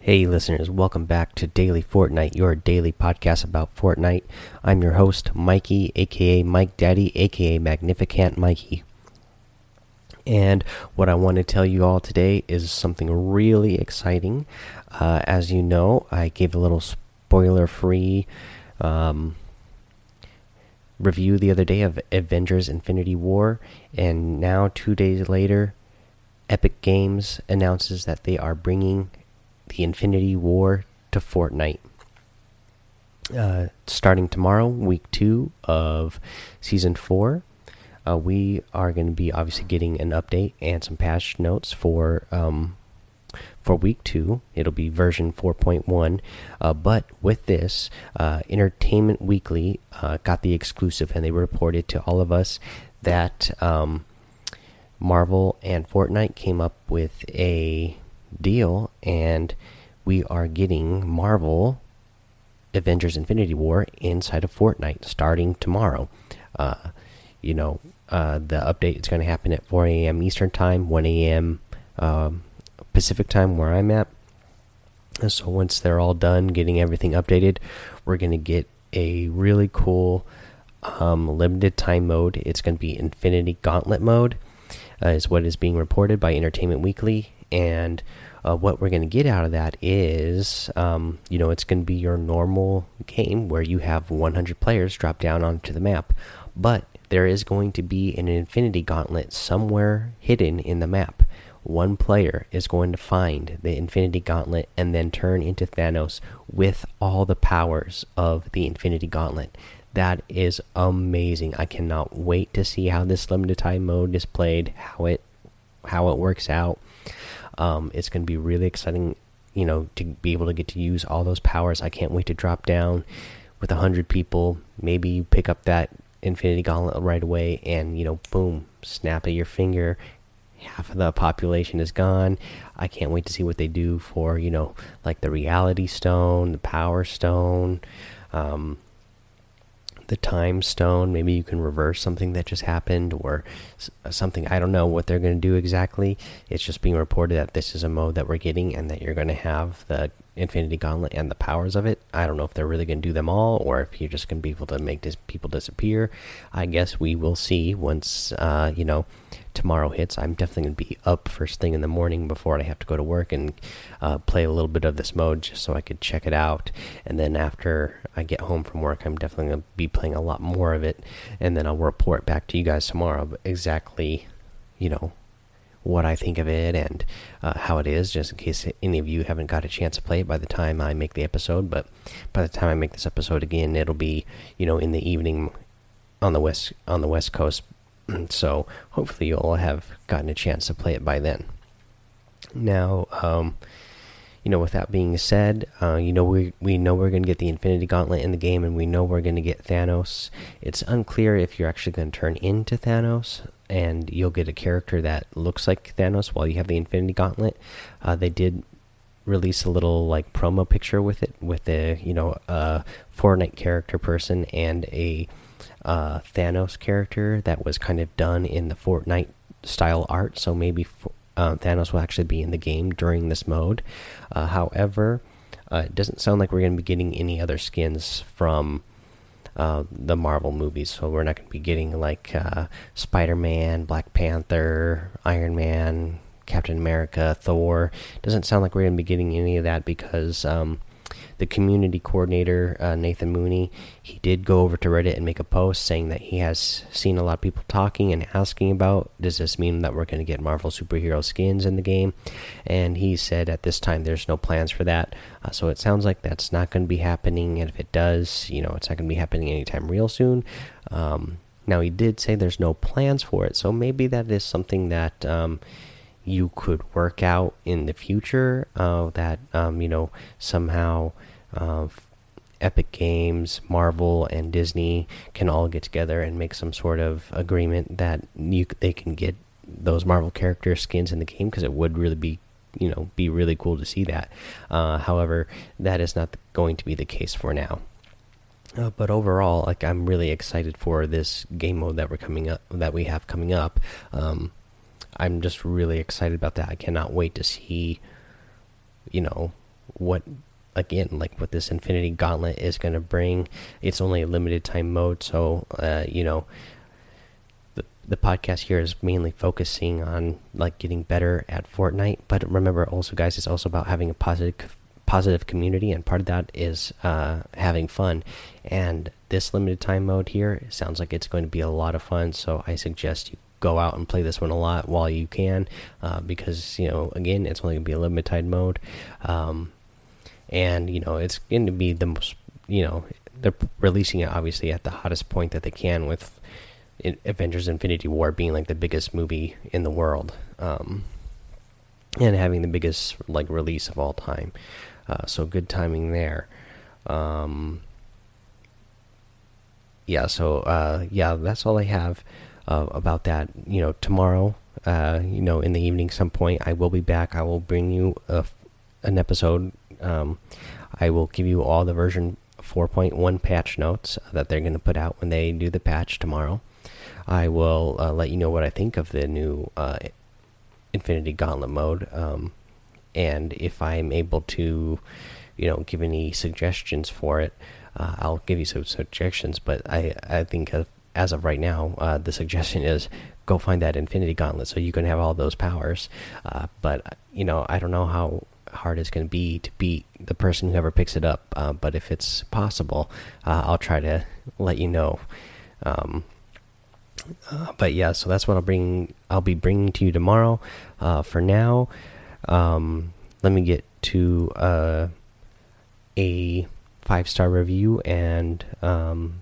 Hey, listeners, welcome back to Daily Fortnite, your daily podcast about Fortnite. I'm your host, Mikey, aka Mike Daddy, aka Magnificent Mikey. And what I want to tell you all today is something really exciting. Uh, as you know, I gave a little spoiler free um, review the other day of Avengers Infinity War, and now, two days later, Epic Games announces that they are bringing the Infinity War to Fortnite. Uh, starting tomorrow, week two of season four, uh, we are going to be obviously getting an update and some patch notes for um, for week two. It'll be version 4.1. Uh, but with this, uh, Entertainment Weekly uh, got the exclusive, and they reported to all of us that um, Marvel and Fortnite came up with a deal, and we are getting Marvel Avengers Infinity War inside of Fortnite starting tomorrow. Uh, you know, uh, the update is going to happen at 4 a.m. Eastern Time, 1 a.m. Um, Pacific Time, where I'm at. So once they're all done getting everything updated, we're going to get a really cool um, limited time mode. It's going to be Infinity Gauntlet mode, uh, is what is being reported by Entertainment Weekly and uh, what we're going to get out of that is, um, you know, it's going to be your normal game where you have 100 players drop down onto the map, but there is going to be an Infinity Gauntlet somewhere hidden in the map. One player is going to find the Infinity Gauntlet and then turn into Thanos with all the powers of the Infinity Gauntlet. That is amazing. I cannot wait to see how this limited time mode is played, how it how it works out. Um, it's going to be really exciting, you know, to be able to get to use all those powers. I can't wait to drop down with a hundred people. Maybe you pick up that Infinity Gauntlet right away, and you know, boom, snap of your finger, half of the population is gone. I can't wait to see what they do for you know, like the Reality Stone, the Power Stone. Um, the time stone. Maybe you can reverse something that just happened or something. I don't know what they're going to do exactly. It's just being reported that this is a mode that we're getting and that you're going to have the Infinity Gauntlet and the powers of it. I don't know if they're really going to do them all or if you're just going to be able to make this people disappear. I guess we will see once, uh, you know, tomorrow hits. I'm definitely going to be up first thing in the morning before I have to go to work and uh, play a little bit of this mode just so I could check it out. And then after I get home from work, I'm definitely going to be playing a lot more of it. And then I'll report back to you guys tomorrow exactly, you know, what I think of it and uh, how it is, just in case any of you haven't got a chance to play it by the time I make the episode. But by the time I make this episode again, it'll be you know in the evening on the west on the west coast. So hopefully you'll have gotten a chance to play it by then. Now, um, you know, with that being said, uh, you know we we know we're going to get the Infinity Gauntlet in the game, and we know we're going to get Thanos. It's unclear if you're actually going to turn into Thanos and you'll get a character that looks like Thanos while you have the Infinity Gauntlet. Uh, they did release a little like promo picture with it, with a you know a Fortnite character person and a uh, Thanos character that was kind of done in the Fortnite style art. So maybe uh, Thanos will actually be in the game during this mode. Uh, however, uh, it doesn't sound like we're going to be getting any other skins from uh, the Marvel movies. So we're not going to be getting like uh, Spider Man, Black Panther, Iron Man, Captain America, Thor. Doesn't sound like we're going to be getting any of that because um, the community coordinator uh, Nathan Mooney he did go over to Reddit and make a post saying that he has seen a lot of people talking and asking about does this mean that we're going to get Marvel superhero skins in the game, and he said at this time there's no plans for that. Uh, so it sounds like that's not going to be happening, and if it does, you know, it's not going to be happening anytime real soon. Um, now he did say there's no plans for it, so maybe that is something that. Um, you could work out in the future uh, that um, you know somehow uh, Epic Games, Marvel, and Disney can all get together and make some sort of agreement that you they can get those Marvel character skins in the game because it would really be you know be really cool to see that. Uh, however, that is not going to be the case for now. Uh, but overall, like I'm really excited for this game mode that we're coming up that we have coming up. Um, I'm just really excited about that. I cannot wait to see, you know, what again like what this infinity gauntlet is going to bring. It's only a limited time mode so uh, you know the, the podcast here is mainly focusing on like getting better at fortnite. But remember also guys it's also about having a positive positive community and part of that is uh, having fun. And this limited time mode here sounds like it's going to be a lot of fun so i suggest you go out and play this one a lot while you can uh, because you know again it's only to be a limited mode. Um, and you know it's going to be the most you know they're releasing it obviously at the hottest point that they can with Avengers Infinity War being like the biggest movie in the world um, and having the biggest like release of all time. Uh, so good timing there. Um, yeah so uh, yeah that's all I have uh, about that you know tomorrow uh, you know in the evening some point I will be back I will bring you a, an episode um, I will give you all the version 4.1 patch notes that they're going to put out when they do the patch tomorrow. I will uh, let you know what I think of the new uh, Infinity Gauntlet mode, um, and if I'm able to, you know, give any suggestions for it, uh, I'll give you some suggestions. But I, I think as of right now, uh, the suggestion is go find that Infinity Gauntlet so you can have all those powers. Uh, but you know, I don't know how hard it's going to be to beat the person who ever picks it up. Uh, but if it's possible, uh, I'll try to let you know. Um, uh, but yeah, so that's what I'll bring. I'll be bringing to you tomorrow. Uh, for now, um, let me get to a five star review and um,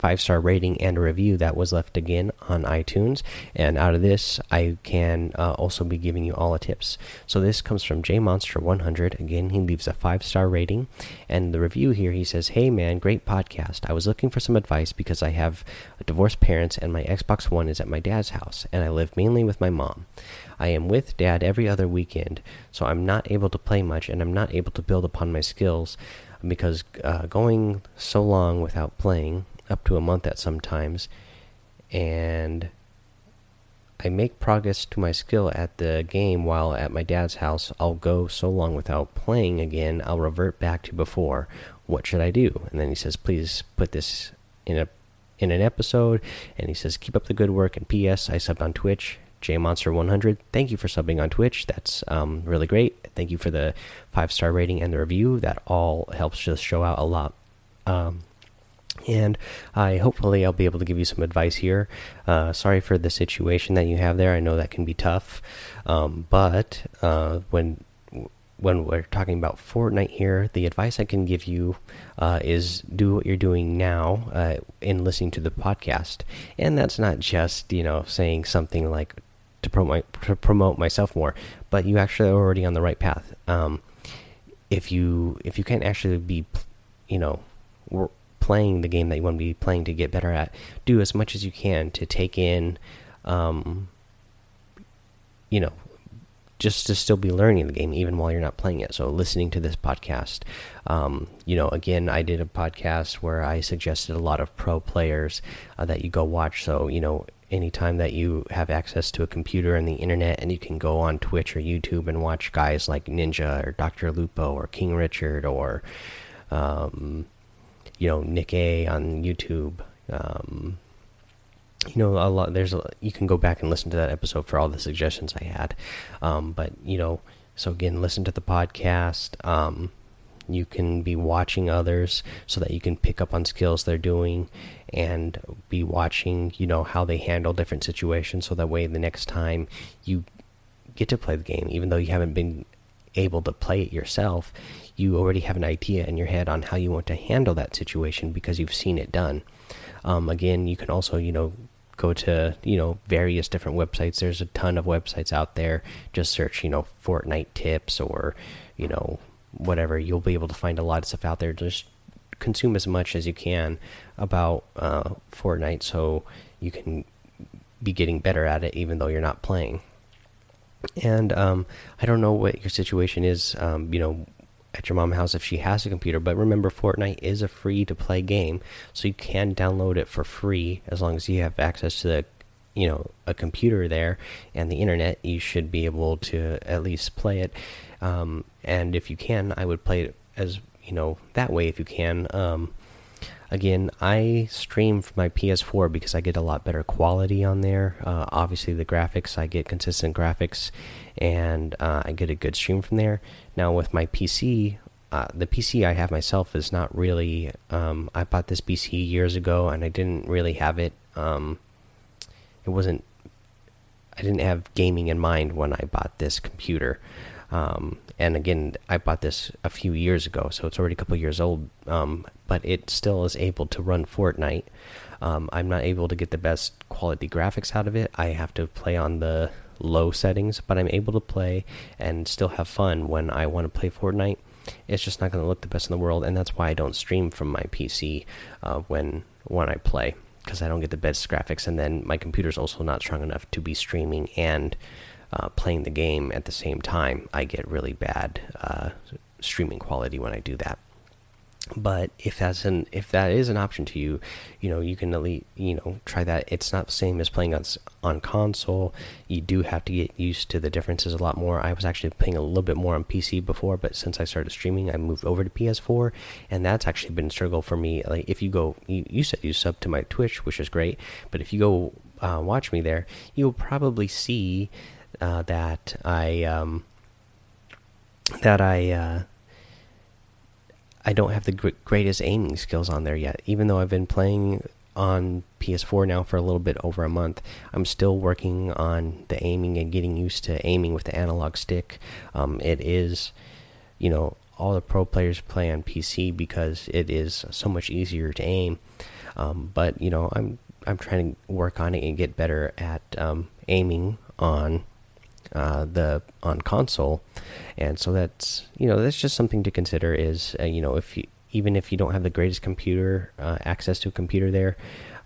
five star rating and a review that was left again on iTunes. And out of this, I can uh, also be giving you all the tips. So this comes from JMonster100. Again, he leaves a five star rating. And the review here, he says, Hey man, great podcast. I was looking for some advice because I have divorced parents and my Xbox One is at my dad's house, and I live mainly with my mom. I am with dad every other weekend, so I'm not able to play much and I'm not able to build upon my skills because uh, going so long without playing up to a month at some times, and I make progress to my skill at the game while at my dad's house. I'll go so long without playing again, I'll revert back to before. What should I do? And then he says, please put this in a in an episode. And he says, keep up the good work. And P.S. I subbed on Twitch. JMonster100. Thank you for subbing on Twitch. That's um, really great. Thank you for the five star rating and the review. That all helps just show out a lot. Um, and I hopefully I'll be able to give you some advice here. Uh, sorry for the situation that you have there. I know that can be tough, um, but uh, when when we're talking about Fortnite here, the advice I can give you uh, is do what you're doing now uh, in listening to the podcast, and that's not just you know saying something like to promote to promote myself more, but you actually are already on the right path. Um, if you if you can't actually be, you know playing the game that you want to be playing to get better at, do as much as you can to take in, um, you know, just to still be learning the game even while you're not playing it. So listening to this podcast, um, you know, again, I did a podcast where I suggested a lot of pro players uh, that you go watch. So you know, anytime that you have access to a computer and the internet, and you can go on Twitch or YouTube and watch guys like Ninja or Doctor Lupo or King Richard or um, you know Nick A on YouTube. Um, you know a lot. There's a, you can go back and listen to that episode for all the suggestions I had. Um, but you know, so again, listen to the podcast. Um, you can be watching others so that you can pick up on skills they're doing and be watching you know how they handle different situations so that way the next time you get to play the game even though you haven't been able to play it yourself you already have an idea in your head on how you want to handle that situation because you've seen it done. Um, again, you can also, you know, go to, you know, various different websites. There's a ton of websites out there. Just search, you know, Fortnite tips or, you know, whatever. You'll be able to find a lot of stuff out there. Just consume as much as you can about uh, Fortnite so you can be getting better at it even though you're not playing. And um, I don't know what your situation is, um, you know, at your mom's house if she has a computer. But remember, Fortnite is a free to play game, so you can download it for free as long as you have access to the you know a computer there and the internet you should be able to at least play it Um, and if you can, I would play it as you know that way if you can. Um, again, I stream from my PS4 because I get a lot better quality on there. Uh, obviously, the graphics I get consistent graphics, and uh, I get a good stream from there. Now with my PC, uh, the PC I have myself is not really. Um, I bought this PC years ago, and I didn't really have it. Um, it wasn't. I didn't have gaming in mind when I bought this computer. Um, and again, I bought this a few years ago, so it's already a couple years old. Um, but it still is able to run Fortnite. Um, I'm not able to get the best quality graphics out of it. I have to play on the low settings, but I'm able to play and still have fun when I want to play Fortnite it's just not going to look the best in the world, and that's why I don't stream from my PC uh, when when I play because I don't get the best graphics, and then my computer's also not strong enough to be streaming and uh, playing the game at the same time. I get really bad uh, streaming quality when I do that. But if that's an if that is an option to you you know you can at least you know try that. It's not the same as playing on on console. You do have to get used to the differences a lot more. I was actually playing a little bit more on pc before but since i started streaming i moved over to ps4 and that's actually been a struggle for me. Like if you go you, you said you sub to my twitch which is great but if you go uh, watch me there you'll probably see uh, that i um that i uh I don't have the greatest aiming skills on there yet. Even though I've been playing on PS4 now for a little bit over a month, I'm still working on the aiming and getting used to aiming with the analog stick. Um, it is, you know, all the pro players play on PC because it is so much easier to aim. Um, but you know, I'm I'm trying to work on it and get better at um, aiming on uh, the on console, and so that's you know that's just something to consider. Is uh, you know if you even if you don't have the greatest computer uh, access to a computer there,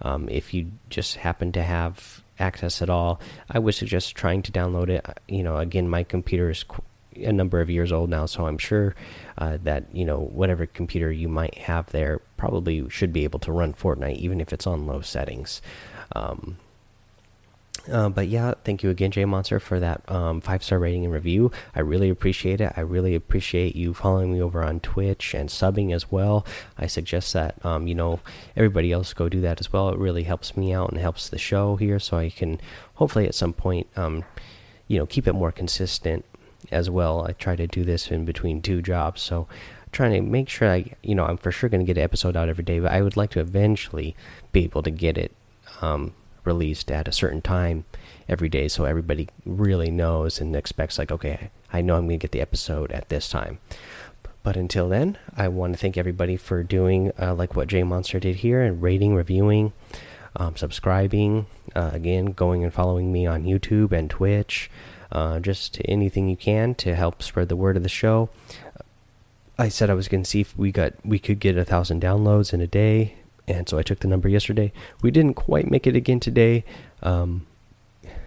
um, if you just happen to have access at all, I would suggest trying to download it. You know, again, my computer is a number of years old now, so I'm sure uh, that you know whatever computer you might have there probably should be able to run Fortnite, even if it's on low settings. Um, uh, but yeah, thank you again, J Monster, for that um, five star rating and review. I really appreciate it. I really appreciate you following me over on Twitch and subbing as well. I suggest that um, you know everybody else go do that as well. It really helps me out and helps the show here, so I can hopefully at some point, um, you know, keep it more consistent as well. I try to do this in between two jobs, so trying to make sure I, you know, I'm for sure going to get an episode out every day, but I would like to eventually be able to get it. Um, released at a certain time every day so everybody really knows and expects like okay i know i'm going to get the episode at this time. But until then i want to thank everybody for doing uh, like what jay monster did here and rating reviewing um, subscribing uh, again going and following me on youtube and twitch uh, just anything you can to help spread the word of the show. I said i was going to see if we got we could get a thousand downloads in a day and so I took the number yesterday. We didn't quite make it again today. Um,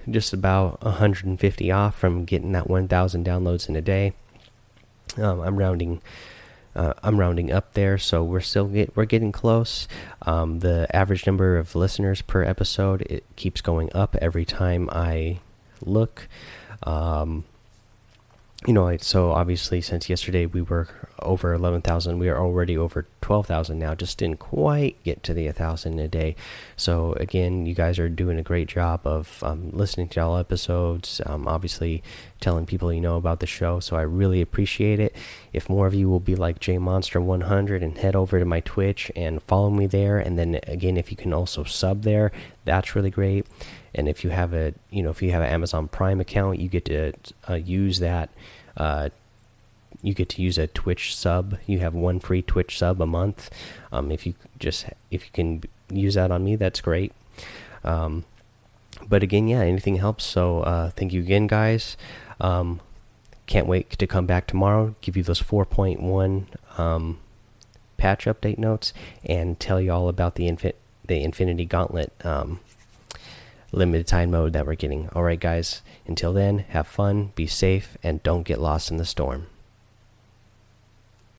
just about 150 off from getting that 1,000 downloads in a day. Um, I'm rounding. Uh, I'm rounding up there, so we're still get, we're getting close. Um, the average number of listeners per episode it keeps going up every time I look. Um, you know, so obviously since yesterday we were over 11,000, we are already over 12,000 now. Just didn't quite get to the 1,000 a day. So again, you guys are doing a great job of um, listening to all episodes. Um, obviously, telling people you know about the show. So I really appreciate it. If more of you will be like J Monster 100 and head over to my Twitch and follow me there, and then again, if you can also sub there, that's really great. And if you have a, you know, if you have an Amazon Prime account, you get to uh, use that. Uh, you get to use a Twitch sub. You have one free Twitch sub a month. Um, if you just if you can use that on me, that's great. Um, but again, yeah, anything helps. So uh, thank you again, guys. Um, can't wait to come back tomorrow, give you those 4.1 um, patch update notes, and tell you all about the infin the Infinity Gauntlet um, limited time mode that we're getting. All right, guys. Until then, have fun, be safe, and don't get lost in the storm.